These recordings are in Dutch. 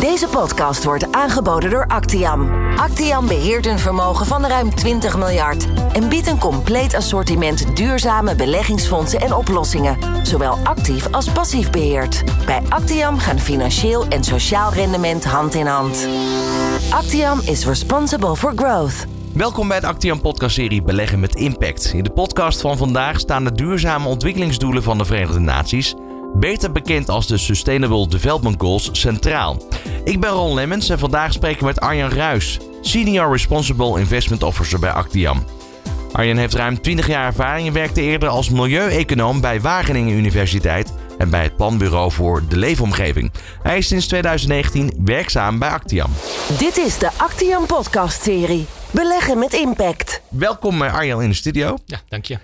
Deze podcast wordt aangeboden door Actiam. Actiam beheert een vermogen van ruim 20 miljard en biedt een compleet assortiment duurzame beleggingsfondsen en oplossingen, zowel actief als passief beheerd. Bij Actiam gaan financieel en sociaal rendement hand in hand. Actiam is responsible for growth. Welkom bij de Actiam podcastserie Beleggen met Impact. In de podcast van vandaag staan de duurzame ontwikkelingsdoelen van de Verenigde Naties, beter bekend als de Sustainable Development Goals, centraal. Ik ben Ron Lemmens en vandaag spreken we met Arjan Ruis, Senior Responsible Investment Officer bij Actiam. Arjan heeft ruim 20 jaar ervaring en werkte eerder als milieueconoom bij Wageningen Universiteit en bij het Planbureau voor de Leefomgeving. Hij is sinds 2019 werkzaam bij Actiam. Dit is de Actiam podcast-serie Beleggen met Impact. Welkom eh, Arjan in de studio. Ja, dank je.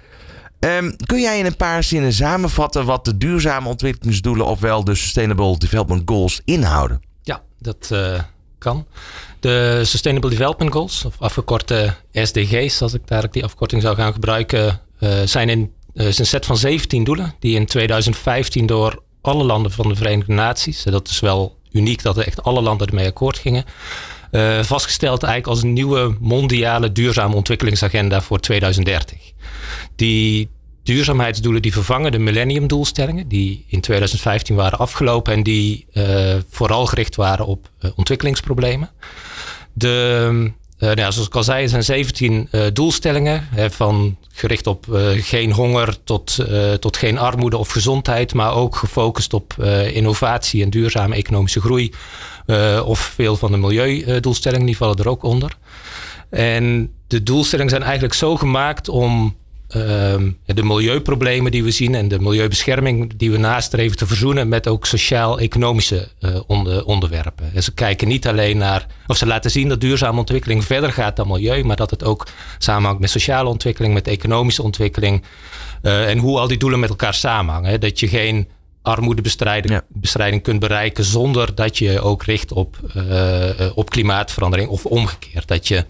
Ehm, kun jij in een paar zinnen samenvatten wat de duurzame ontwikkelingsdoelen, ofwel de Sustainable Development Goals, inhouden? Ja, dat uh, kan. De Sustainable Development Goals, of afgekort SDG's, als ik daar die afkorting zou gaan gebruiken, uh, zijn in, uh, is een set van 17 doelen die in 2015 door alle landen van de Verenigde Naties, dat is wel uniek dat er echt alle landen ermee akkoord gingen, vastgesteld eigenlijk als een nieuwe mondiale duurzame ontwikkelingsagenda voor 2030. Die duurzaamheidsdoelen die vervangen de millenniumdoelstellingen die in 2015 waren afgelopen en die uh, vooral gericht waren op uh, ontwikkelingsproblemen. De, nou, zoals ik al zei, zijn 17 doelstellingen hè, van gericht op geen honger tot, tot geen armoede of gezondheid, maar ook gefocust op innovatie en duurzame economische groei. Of veel van de milieudoelstellingen, die vallen er ook onder. En de doelstellingen zijn eigenlijk zo gemaakt om uh, de milieuproblemen die we zien en de milieubescherming die we nastreven te verzoenen met ook sociaal-economische uh, onder, onderwerpen. En ze kijken niet alleen naar, of ze laten zien dat duurzame ontwikkeling verder gaat dan milieu, maar dat het ook samenhangt met sociale ontwikkeling, met economische ontwikkeling uh, en hoe al die doelen met elkaar samenhangen. Dat je geen armoedebestrijding ja. bestrijding kunt bereiken zonder dat je ook richt op, uh, op klimaatverandering of omgekeerd. Dat je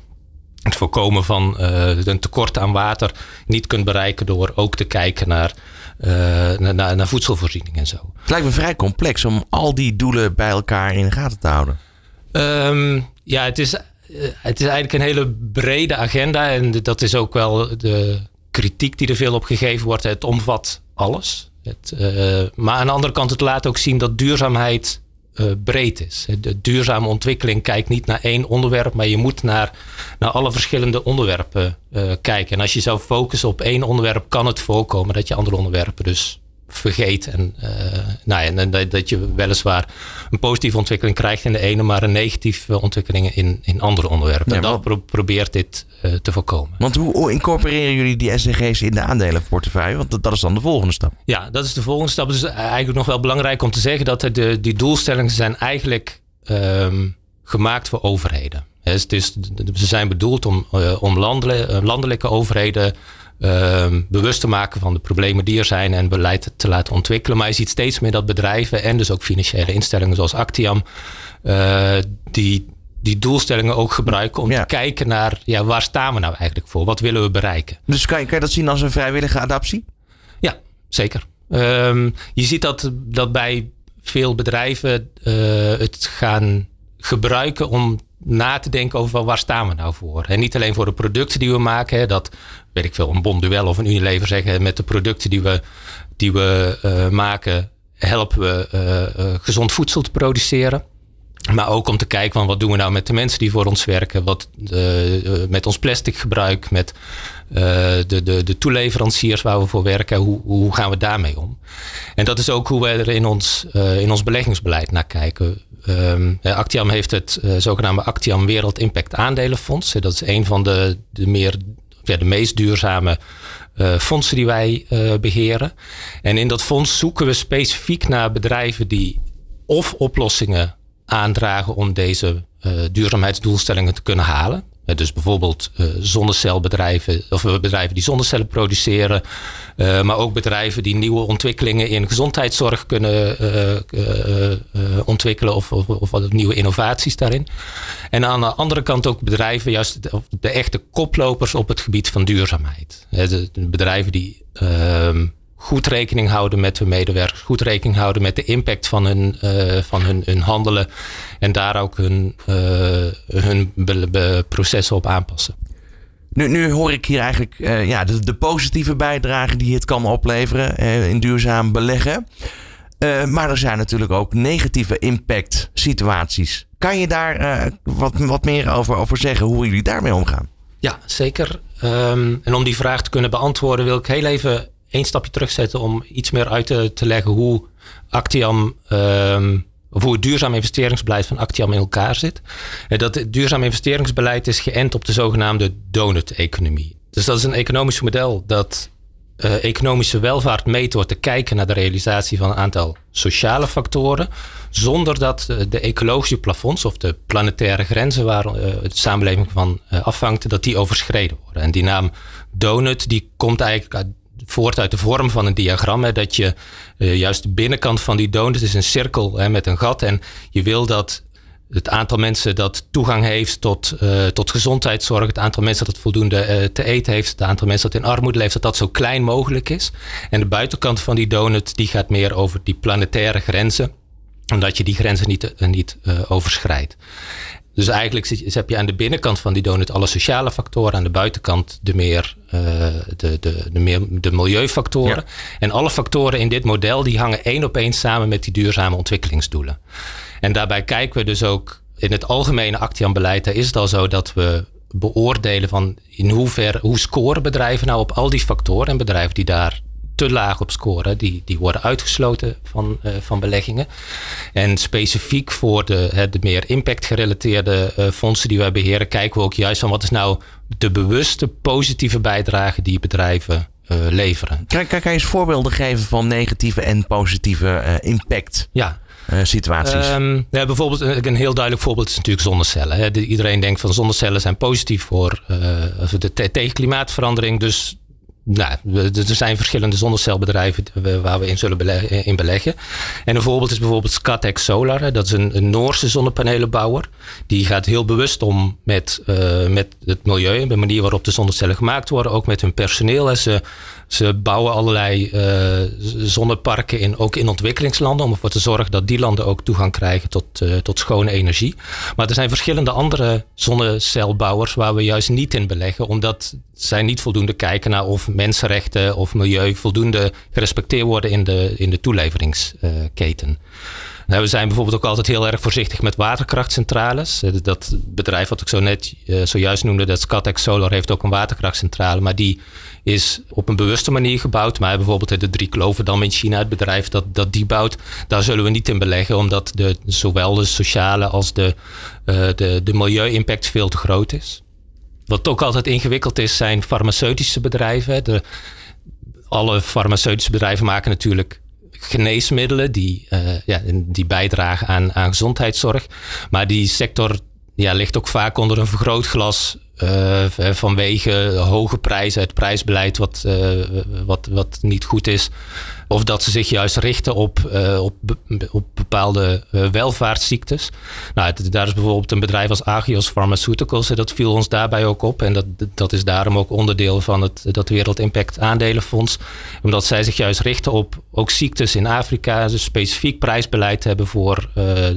het voorkomen van uh, een tekort aan water niet kunt bereiken door ook te kijken naar, uh, naar, naar voedselvoorziening en zo. Het lijkt me vrij complex om al die doelen bij elkaar in de gaten te houden. Um, ja, het is, het is eigenlijk een hele brede agenda en dat is ook wel de kritiek die er veel op gegeven wordt. Het omvat alles. Het, uh, maar aan de andere kant, het laat ook zien dat duurzaamheid uh, breed is. De duurzame ontwikkeling kijkt niet naar één onderwerp, maar je moet naar, naar alle verschillende onderwerpen uh, kijken. En als je zou focussen op één onderwerp, kan het voorkomen dat je andere onderwerpen dus vergeet. En, uh, nou ja, en dat, dat je weliswaar een positieve ontwikkeling krijgt in de ene, maar een negatieve ontwikkeling in, in andere onderwerpen. Ja, en dat pro probeert dit uh, te voorkomen. Want hoe incorporeren jullie die SDG's in de aandelenportefeuille? Want dat, dat is dan de volgende stap. Ja, dat is de volgende stap. Dus eigenlijk nog wel belangrijk om te zeggen dat de, die doelstellingen zijn eigenlijk um, gemaakt voor overheden. Dus het is, ze zijn bedoeld om, uh, om landelijke, landelijke overheden bewust te maken van de problemen die er zijn en beleid te laten ontwikkelen. Maar je ziet steeds meer dat bedrijven en dus ook financiële instellingen zoals Actiam uh, die, die doelstellingen ook gebruiken om ja. te kijken naar ja, waar staan we nou eigenlijk voor? Wat willen we bereiken? Dus kan je, kan je dat zien als een vrijwillige adaptie? Ja, zeker. Um, je ziet dat, dat bij veel bedrijven uh, het gaan gebruiken om na te denken over waar staan we nou voor. En niet alleen voor de producten die we maken. Dat weet ik veel, een Bonduel of een Unilever zeggen. Met de producten die we, die we uh, maken helpen we uh, uh, gezond voedsel te produceren. Maar ook om te kijken van wat doen we nou met de mensen die voor ons werken. Wat, met ons plastic gebruik. Met de, de, de toeleveranciers waar we voor werken. Hoe, hoe gaan we daarmee om? En dat is ook hoe we er in ons, in ons beleggingsbeleid naar kijken. Um, Actiam heeft het uh, zogenaamde Actiam Wereld Impact Aandelenfonds. Dat is een van de, de, meer, ja, de meest duurzame uh, fondsen die wij uh, beheren. En in dat fonds zoeken we specifiek naar bedrijven die of oplossingen aandragen om deze duurzaamheidsdoelstellingen te kunnen halen. Dus bijvoorbeeld uh, zonnecelbedrijven of bedrijven die zonnecellen produceren. Maar ook bedrijven die nieuwe ontwikkelingen in gezondheidszorg kunnen ontwikkelen of, of, of, nieuwe innovaties daarin. En aan de andere kant ook bedrijven, juist de, de echte koplopers op het gebied van duurzaamheid. De bedrijven die ehm, goed rekening houden met hun medewerkers, goed rekening houden met de impact van hun, uh, van hun, hun handelen en daar ook hun, uh, hun processen op aanpassen. Nu, nu hoor ik hier eigenlijk uh, ja, de, de, positieve bijdrage die het kan opleveren in duurzaam beleggen. maar er zijn natuurlijk ook negatieve impact situaties. Kan je daar wat, wat meer over, over zeggen hoe jullie daarmee omgaan? Ja, zeker. Um, en om die vraag te kunnen beantwoorden wil ik heel even één stapje terugzetten om iets meer uit te, leggen hoe Actiam, of hoe het duurzaam investeringsbeleid van Actiam in elkaar zit. En dat het duurzaam investeringsbeleid is geënt op de zogenaamde donut-economie. Dus dat is een economisch model dat uh, economische welvaart meet door te kijken naar de realisatie van een aantal sociale factoren, zonder dat uh, de ecologische plafonds of de planetaire grenzen waar de samenleving van afhangt, dat die overschreden worden. En die naam donut die komt eigenlijk uit voort uit de vorm van een diagram. Hè, dat je uh, juist de binnenkant van die donut is een cirkel hè, met een gat. En je wil dat het aantal mensen dat toegang heeft tot, uh, tot gezondheidszorg, het aantal mensen dat voldoende uh, te eten heeft, het aantal mensen dat in armoede leeft, dat dat zo klein mogelijk is. En de buitenkant van die donut die gaat meer over die planetaire grenzen omdat je die grenzen niet, niet overschrijdt. Dus eigenlijk zit, heb je aan de binnenkant van die donut alle sociale factoren, aan de buitenkant de meer, uh, de, de, de, meer, de milieufactoren. En alle factoren in dit model die hangen één op één samen met die duurzame ontwikkelingsdoelen. En daarbij kijken we dus ook in het algemene Actian-beleid, is het al zo dat we beoordelen van in hoeverre, hoe scoren bedrijven nou op al die factoren en bedrijven die daar te laag op scoren, die, die worden uitgesloten van, uh, van beleggingen. En specifiek voor de, de meer impact-gerelateerde uh, fondsen die wij beheren, kijken we ook juist van wat is nou de bewuste positieve bijdrage die bedrijven uh, leveren. Kan, je eens voorbeelden geven van negatieve en positieve impact? Ja. Uh, situaties? Um, ja, bijvoorbeeld een heel duidelijk voorbeeld is natuurlijk zonnecellen. Hè. iedereen denkt van zonnecellen zijn positief voor uh, de tegen klimaatverandering. Dus nou, er zijn verschillende zonnecelbedrijven waar we in zullen beleggen, in beleggen. En een voorbeeld is bijvoorbeeld Scatec Solar. Dat is een, Noorse zonnepanelenbouwer. Die gaat heel bewust om met, uh, met het milieu de manier waarop de zonnecellen gemaakt worden. Ook met hun personeel. En ze ze bouwen allerlei uh, zonneparken in, ook in ontwikkelingslanden. Om ervoor te zorgen dat die landen ook toegang krijgen tot, uh, tot schone energie. Maar er zijn verschillende andere zonnecelbouwers waar we juist niet in beleggen. Omdat zij niet voldoende kijken naar of mensenrechten of milieu voldoende gerespecteerd worden in de, in de toeleveringsketen. Nou, we zijn bijvoorbeeld ook altijd heel erg voorzichtig met waterkrachtcentrales. Eh, dat bedrijf wat ik zo net zojuist noemde, dat Scatec Solar, heeft ook een waterkrachtcentrale. Maar die is op een bewuste manier gebouwd. Maar bijvoorbeeld de Drie Kloverdam in China, het bedrijf dat, dat die bouwt, daar zullen we niet in beleggen, omdat de, zowel de sociale als de, uh, de, de milieu-impact veel te groot is. Wat ook altijd ingewikkeld is, zijn farmaceutische bedrijven. De, alle farmaceutische bedrijven maken natuurlijk geneesmiddelen die, uh, ja, die bijdragen aan, aan gezondheidszorg. Maar die sector ja, ligt ook vaak onder een vergrootglas vanwege hoge prijzen, het prijsbeleid wat, uh, wat, wat niet goed is. Of dat ze zich juist richten op, uh, op, op bepaalde welvaartsziektes. Nou, daar is bijvoorbeeld een bedrijf als Agios Pharmaceuticals. Dat viel ons daarbij ook op. En dat, dat is daarom ook onderdeel van het dat Wereld Impact Aandelenfonds. Omdat zij zich juist richten op ook ziektes in Afrika. Dus specifiek prijsbeleid hebben voor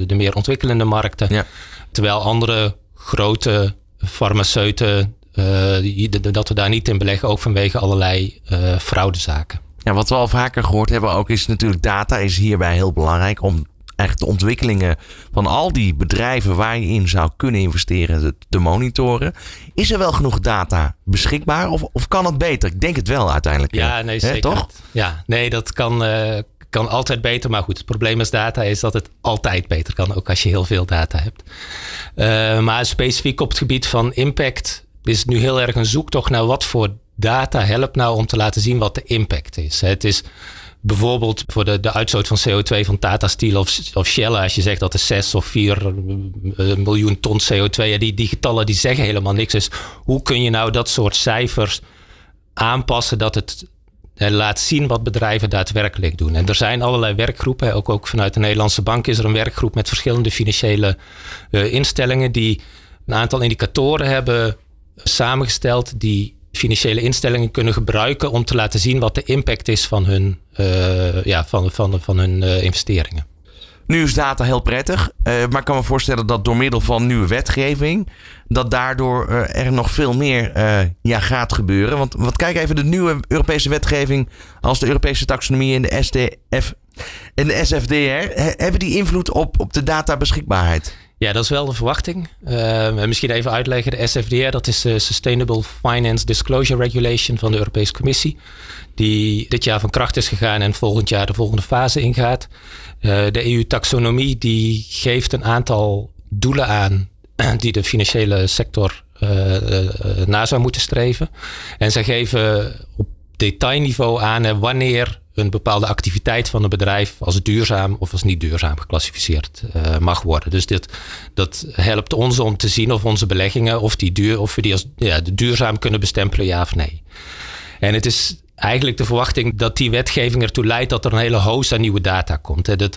de meer ontwikkelende markten. Ja. Terwijl andere grote farmaceuten, uh, dat we daar niet in beleggen, ook vanwege allerlei uh, fraudezaken. Ja, wat we al vaker gehoord hebben ook is natuurlijk data is hierbij heel belangrijk om echt de ontwikkelingen van al die bedrijven waar je in zou kunnen investeren te monitoren. Is er wel genoeg data beschikbaar of, of kan het beter? Ik denk het wel uiteindelijk. Ja, nee, zeker. Toch? Ja, nee, dat kan, uh, kan altijd beter. Maar goed, het probleem met data is dat het altijd beter kan. Ook als je heel veel data hebt. Uh, maar specifiek op het gebied van impact is het nu heel erg een zoektocht naar wat voor data helpt nou om te laten zien wat de impact is. Het is bijvoorbeeld voor de, de uitstoot van CO2 van Tata Steel of, of Shell, als je zegt dat er 6 of 4 eh, miljoen ton CO2, die, die getallen die zeggen helemaal niks. Dus hoe kun je nou dat soort cijfers aanpassen dat het laat zien wat bedrijven daadwerkelijk doen. En er zijn allerlei werkgroepen, ook, ook vanuit de Nederlandse Bank is er een werkgroep met verschillende financiële uh, instellingen die een aantal indicatoren hebben samengesteld die financiële instellingen kunnen gebruiken om te laten zien wat de impact is van hun, ja, van, van, van hun investeringen. Nu is data heel prettig, maar ik kan me voorstellen dat door middel van nieuwe wetgeving, dat daardoor er nog veel meer ja, gaat gebeuren. Want, want kijk even de nieuwe Europese wetgeving als de Europese taxonomie en de SDF en de SFDR, hebben die invloed op, op de databeschikbaarheid? Ja, dat is wel de verwachting. Uh, misschien even uitleggen. De SFDR, dat is de Sustainable Finance Disclosure Regulation van de Europese Commissie. Die dit jaar van kracht is gegaan en volgend jaar de volgende fase ingaat. Uh, de EU-taxonomie die geeft een aantal doelen aan die de financiële sector uh, na zou moeten streven. En zij geven op detailniveau aan wanneer een bepaalde activiteit van een bedrijf als duurzaam of als niet duurzaam geclassificeerd uh, mag worden. Dus dit, dat helpt ons om te zien of onze beleggingen, of, die duur, of we die als ja, duurzaam kunnen bestempelen, ja of nee. En het is eigenlijk de verwachting dat die wetgeving ertoe leidt dat er een hele host aan nieuwe data komt. Dat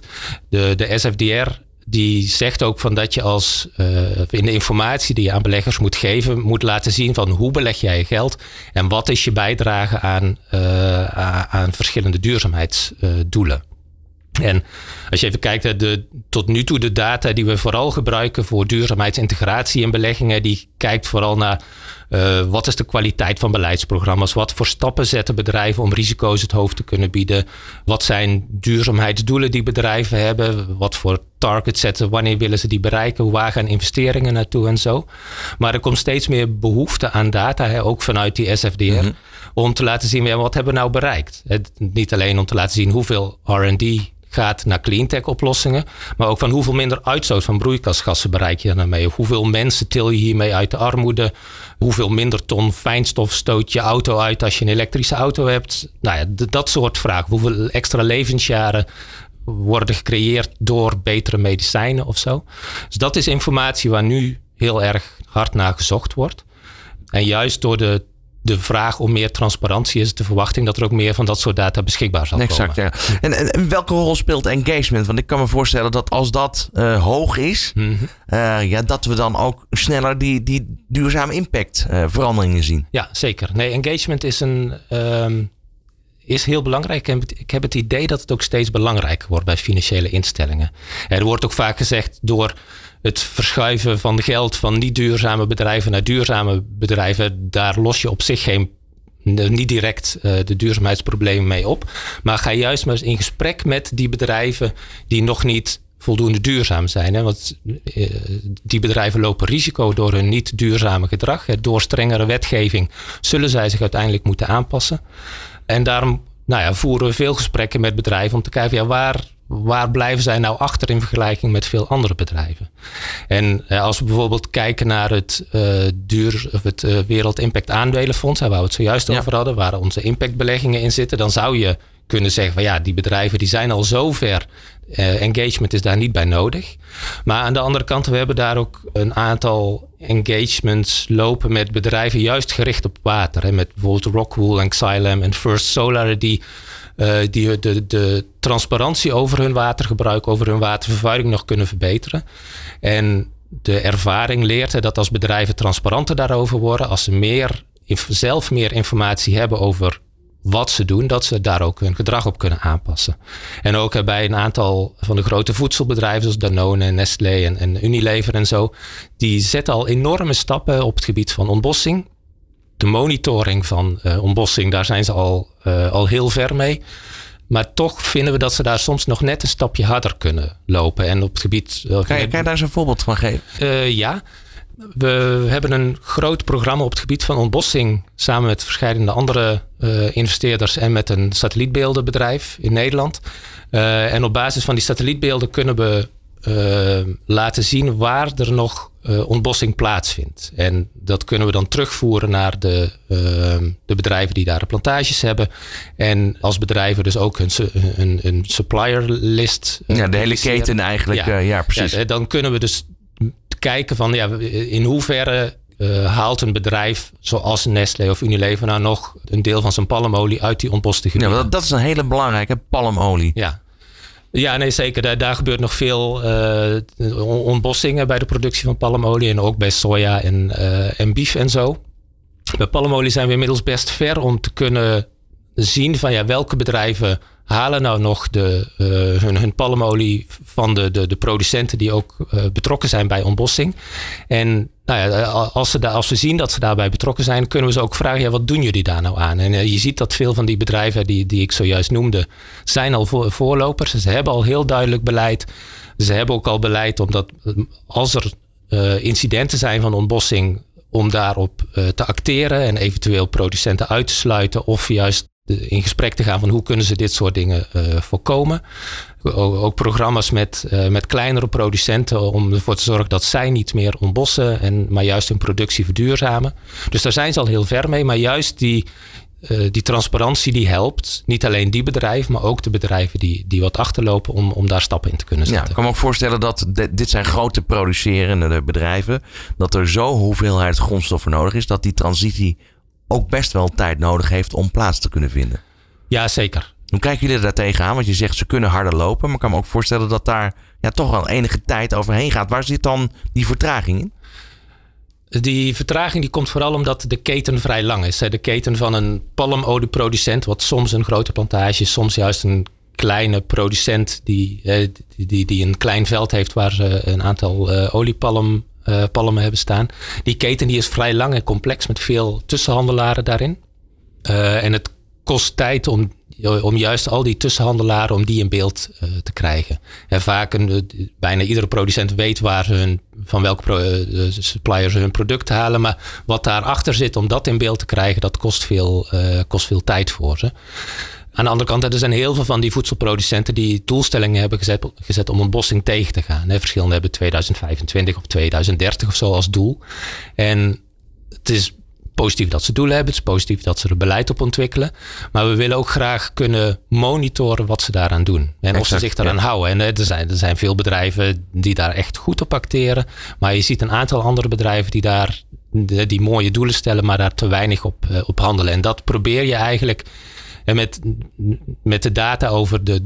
de, de SFDR die zegt ook van dat je als uh, in de informatie die je aan beleggers moet geven, moet laten zien van hoe beleg jij je geld en wat is je bijdrage aan, uh, aan verschillende duurzaamheidsdoelen. En als je even kijkt, de, tot nu toe de data die we vooral gebruiken voor duurzaamheidsintegratie in beleggingen, die kijkt vooral naar uh, wat is de kwaliteit van beleidsprogramma's, wat voor stappen zetten bedrijven om risico's het hoofd te kunnen bieden, wat zijn duurzaamheidsdoelen die bedrijven hebben, wat voor targets zetten, wanneer willen ze die bereiken, waar gaan investeringen naartoe en zo. Maar er komt steeds meer behoefte aan data, hè, ook vanuit die SFDR. Mhm. Om te laten zien, ja, wat hebben we nou bereikt? Het, niet alleen om te laten zien hoeveel RD gaat naar cleantech oplossingen. Maar ook van hoeveel minder uitstoot van broeikasgassen bereik je daarmee? Of hoeveel mensen til je hiermee uit de armoede? Hoeveel minder ton fijnstof stoot je auto uit als je een elektrische auto hebt? Nou ja, dat soort vragen. Hoeveel extra levensjaren worden gecreëerd door betere medicijnen of zo? Dus dat is informatie waar nu heel erg hard naar gezocht wordt. En juist door de de vraag om meer transparantie is de verwachting dat er ook meer van dat soort data beschikbaar zal exact, komen. Ja. En, en, welke rol speelt engagement? Want ik kan me voorstellen dat als dat uh, hoog is, mm -hmm. uh, ja, dat we dan ook sneller die, die duurzame impact uh, veranderingen zien. Ja, zeker. Nee, engagement is een. Um, is heel belangrijk. En ik heb het idee dat het ook steeds belangrijker wordt bij financiële instellingen. Er wordt ook vaak gezegd door het verschuiven van geld van niet duurzame bedrijven naar duurzame bedrijven, daar los je op zich geen niet direct uh, de duurzaamheidsproblemen mee op. Maar ga juist maar eens in gesprek met die bedrijven die nog niet voldoende duurzaam zijn. Hè? Want uh, die bedrijven lopen risico door hun niet duurzame gedrag. Door strengere wetgeving zullen zij zich uiteindelijk moeten aanpassen. En daarom nou ja, voeren we veel gesprekken met bedrijven om te kijken ja, waar waar blijven zij nou achter in vergelijking met veel andere bedrijven? En eh, als we bijvoorbeeld kijken naar het, uh, duur, of het uh, Wereld Impact Aandelenfonds, waar we het zojuist over hadden, waar onze impactbeleggingen in zitten, dan zou je kunnen zeggen van ja, die bedrijven die zijn al zover. Uh, engagement is daar niet bij nodig. Maar aan de andere kant, we hebben daar ook een aantal engagements lopen met bedrijven juist gericht op water. Hè, met bijvoorbeeld Rockwool en Xylem en First Solar, die uh, die de, de transparantie over hun watergebruik, over hun watervervuiling nog kunnen verbeteren. En de ervaring leert dat als bedrijven transparanter daarover worden, als ze meer, zelf meer informatie hebben over wat ze doen, dat ze daar ook hun gedrag op kunnen aanpassen. En ook bij een aantal van de grote voedselbedrijven, zoals Danone, Nestlé en Unilever en zo, die zetten al enorme stappen op het gebied van ontbossing de monitoring van uh, ontbossing, daar zijn ze al, uh, al heel ver mee. Maar toch vinden we dat ze daar soms nog net een stapje harder kunnen lopen. En op het gebied. Kan, je, kan je daar eens een voorbeeld van geven? ja. We hebben een groot programma op het gebied van ontbossing. Samen met verschillende andere investeerders en met een satellietbeeldenbedrijf in Nederland. en op basis van die satellietbeelden kunnen we laten zien waar er nog uh, ontbossing plaatsvindt. En dat kunnen we dan terugvoeren naar de, uh, de bedrijven die daar de plantages hebben. En als bedrijven dus ook een, een, een supplier list. Ja, de hele keten eigenlijk. Ja, ja precies. Ja, dan kunnen we dus kijken van ja, in hoeverre haalt een bedrijf zoals Nestlé of Unilever nou nog een deel van zijn palmolie uit die ontboste gebieden. Ja, dat, dat is een hele belangrijke palmolie. Ja, ja, nee, zeker. Daar, daar gebeurt nog veel uh, ontbossingen bij de productie van palmolie. En ook bij soja en, uh, en bief en zo. Bij palmolie zijn we inmiddels best ver om te kunnen zien van ja, welke bedrijven halen nou nog de, uh, hun, palmolie van de, de, de producenten die ook uh, betrokken zijn bij ontbossing. En nou ja, als, ze als we zien dat ze daarbij betrokken zijn, kunnen we ze ook vragen, wat doen jullie daar nou aan? En je ziet dat veel van die bedrijven die, die ik zojuist noemde, zijn al voor, voorlopers. Ze hebben al heel duidelijk beleid. Ze hebben ook al beleid omdat als er incidenten zijn van ontbossing, om daarop te acteren en eventueel producenten uit te sluiten of juist in gesprek te gaan van hoe kunnen ze dit soort dingen uh, voorkomen. Ook, programma's met, uh, met kleinere producenten om ervoor te zorgen dat zij niet meer ontbossen, en, maar juist hun productie verduurzamen. Dus daar zijn ze al heel ver mee, maar juist die, uh, die transparantie die helpt. Niet alleen die bedrijven, maar ook de bedrijven die, die wat achterlopen om, om daar stappen in te kunnen zetten. Ja, ik kan me ook voorstellen dat dit zijn grote producerende bedrijven. Dat er zo hoeveelheid grondstoffen nodig is dat die transitie ook best wel tijd nodig heeft om plaats te kunnen vinden. Ja, zeker. Hoe kijken jullie daar tegenaan? Want je zegt ze kunnen harder lopen. Maar ik kan me ook voorstellen dat daar ja, toch wel enige tijd overheen gaat. Waar zit dan die vertraging in? Die vertraging die komt vooral omdat de keten vrij lang is. De keten van een palmolieproducent, wat soms een grote plantage is, soms juist een kleine producent die, die, die, die een klein veld heeft waar ze een aantal uh, oliepalm uh, palmen hebben staan. Die keten die is vrij lang en complex met veel tussenhandelaren daarin. Uh, en het kost tijd om, om juist al die tussenhandelaren om die in beeld uh, te krijgen. En vaak een, bijna iedere producent weet waar hun, van welke pro, supplier ze hun product halen. Maar wat daarachter zit om dat in beeld te krijgen, dat kost veel, kost veel tijd voor ze. Aan de andere kant, er zijn heel veel van die voedselproducenten die doelstellingen hebben gezet, gezet om ontbossing tegen te gaan. Verschillende hebben 2025 of 2030 of zo als doel. En het is positief dat ze doelen hebben. Het is positief dat ze er beleid op ontwikkelen. Maar we willen ook graag kunnen monitoren wat ze daaraan doen. En exact, of ze zich daaraan houden. En er zijn, er zijn veel bedrijven die daar echt goed op acteren. Maar je ziet een aantal andere bedrijven die daar die mooie doelen stellen, maar daar te weinig op, eh, op handelen. En dat probeer je eigenlijk en met, met de data over de,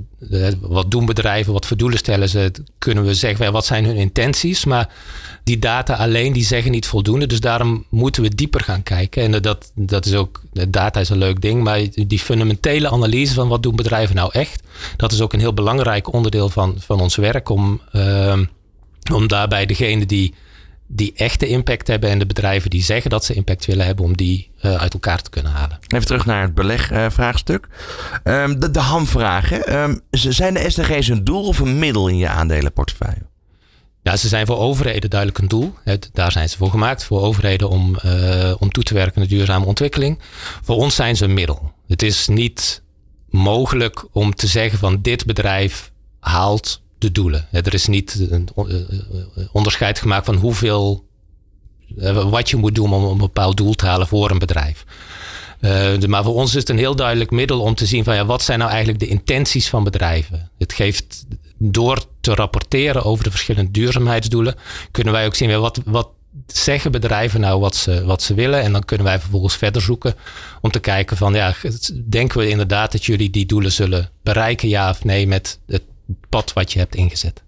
wat doen bedrijven, wat voor doelen stellen ze, kunnen we zeggen wat zijn hun intenties. Maar die data alleen die zeggen niet voldoende. Dus daarom moeten we dieper gaan kijken. En dat, dat is ook, data is een leuk ding, maar die fundamentele analyse van wat doen bedrijven nou echt, dat is ook een heel belangrijk onderdeel van, van ons werk om, uh, om daarbij degene die die echte impact hebben en de bedrijven die zeggen dat ze impact willen hebben, om die uh, uit elkaar te kunnen halen. Even terug naar het belegvraagstuk. Uh, um, de, de hamvragen. Um, zijn de SDG's een doel of een middel in je aandelenportefeuille? Ja, ze zijn voor overheden duidelijk een doel. Daar zijn ze voor gemaakt. Voor overheden om, uh, om toe te werken naar duurzame ontwikkeling. Voor ons zijn ze een middel. Het is niet mogelijk om te zeggen van dit bedrijf haalt de doelen. Er is niet een onderscheid gemaakt van hoeveel, eh, wat je moet doen om een bepaald doel te halen voor een bedrijf. Maar voor ons is het een heel duidelijk middel om te zien van ja, wat zijn nou eigenlijk de intenties van bedrijven. Het geeft door te rapporteren over de verschillende duurzaamheidsdoelen, kunnen wij ook zien wat, wat zeggen bedrijven nou wat ze, wat ze willen. En dan kunnen wij vervolgens verder zoeken om te kijken van ja, denken we inderdaad dat jullie die doelen zullen bereiken, ja of nee, met het pad wat je hebt ingezet.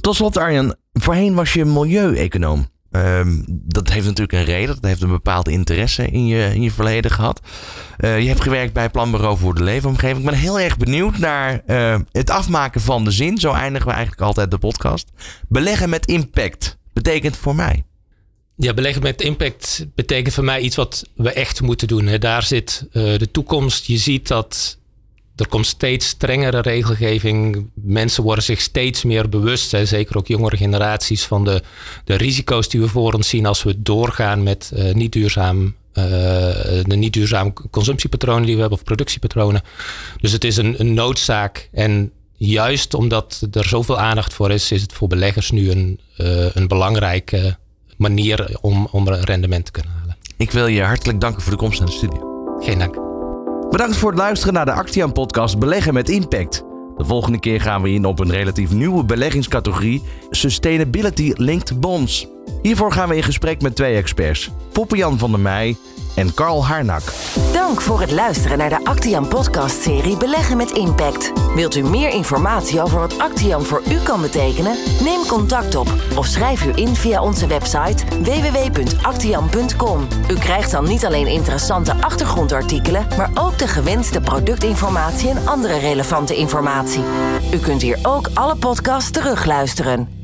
Tot slot Arjan, voorheen was je milieueconoom. Um, dat heeft natuurlijk een reden. Dat heeft een bepaalde interesse in je, in je verleden gehad. Uh, je hebt gewerkt bij Planbureau voor de Leefomgeving. Ik ben heel erg benieuwd naar uh, het afmaken van de zin. Zo eindigen we eigenlijk altijd de podcast. Beleggen met impact betekent voor mij. Ja, beleggen met impact betekent voor mij iets wat we echt moeten doen. Daar zit uh, de toekomst. Je ziet dat er komt steeds strengere regelgeving. Mensen worden zich steeds meer bewust, hè, zeker ook jongere generaties, van de, de risico's die we voor ons zien als we doorgaan met uh, niet duurzaam. Uh, de niet duurzame consumptiepatronen die we hebben of productiepatronen. Dus het is een, een noodzaak. En juist omdat er zoveel aandacht voor is, is het voor beleggers nu een, uh, een belangrijke manier om, om een rendement te kunnen halen. Ik wil je hartelijk danken voor de komst naar de studio. Geen dank. Bedankt voor het luisteren naar de Actian podcast Beleggen met Impact. De volgende keer gaan we in op een relatief nieuwe beleggingscategorie Sustainability Linked Bonds. Hiervoor gaan we in gesprek met twee experts, Foppe Jan van der Meij en Carl Harnak. Dank voor het luisteren naar de Actian podcast-serie Beleggen met Impact. Wilt u meer informatie over wat Actian voor u kan betekenen? Neem contact op of schrijf u in via onze website www.actian.com. U krijgt dan niet alleen interessante achtergrondartikelen, maar ook de gewenste productinformatie en andere relevante informatie. U kunt hier ook alle podcasts terugluisteren.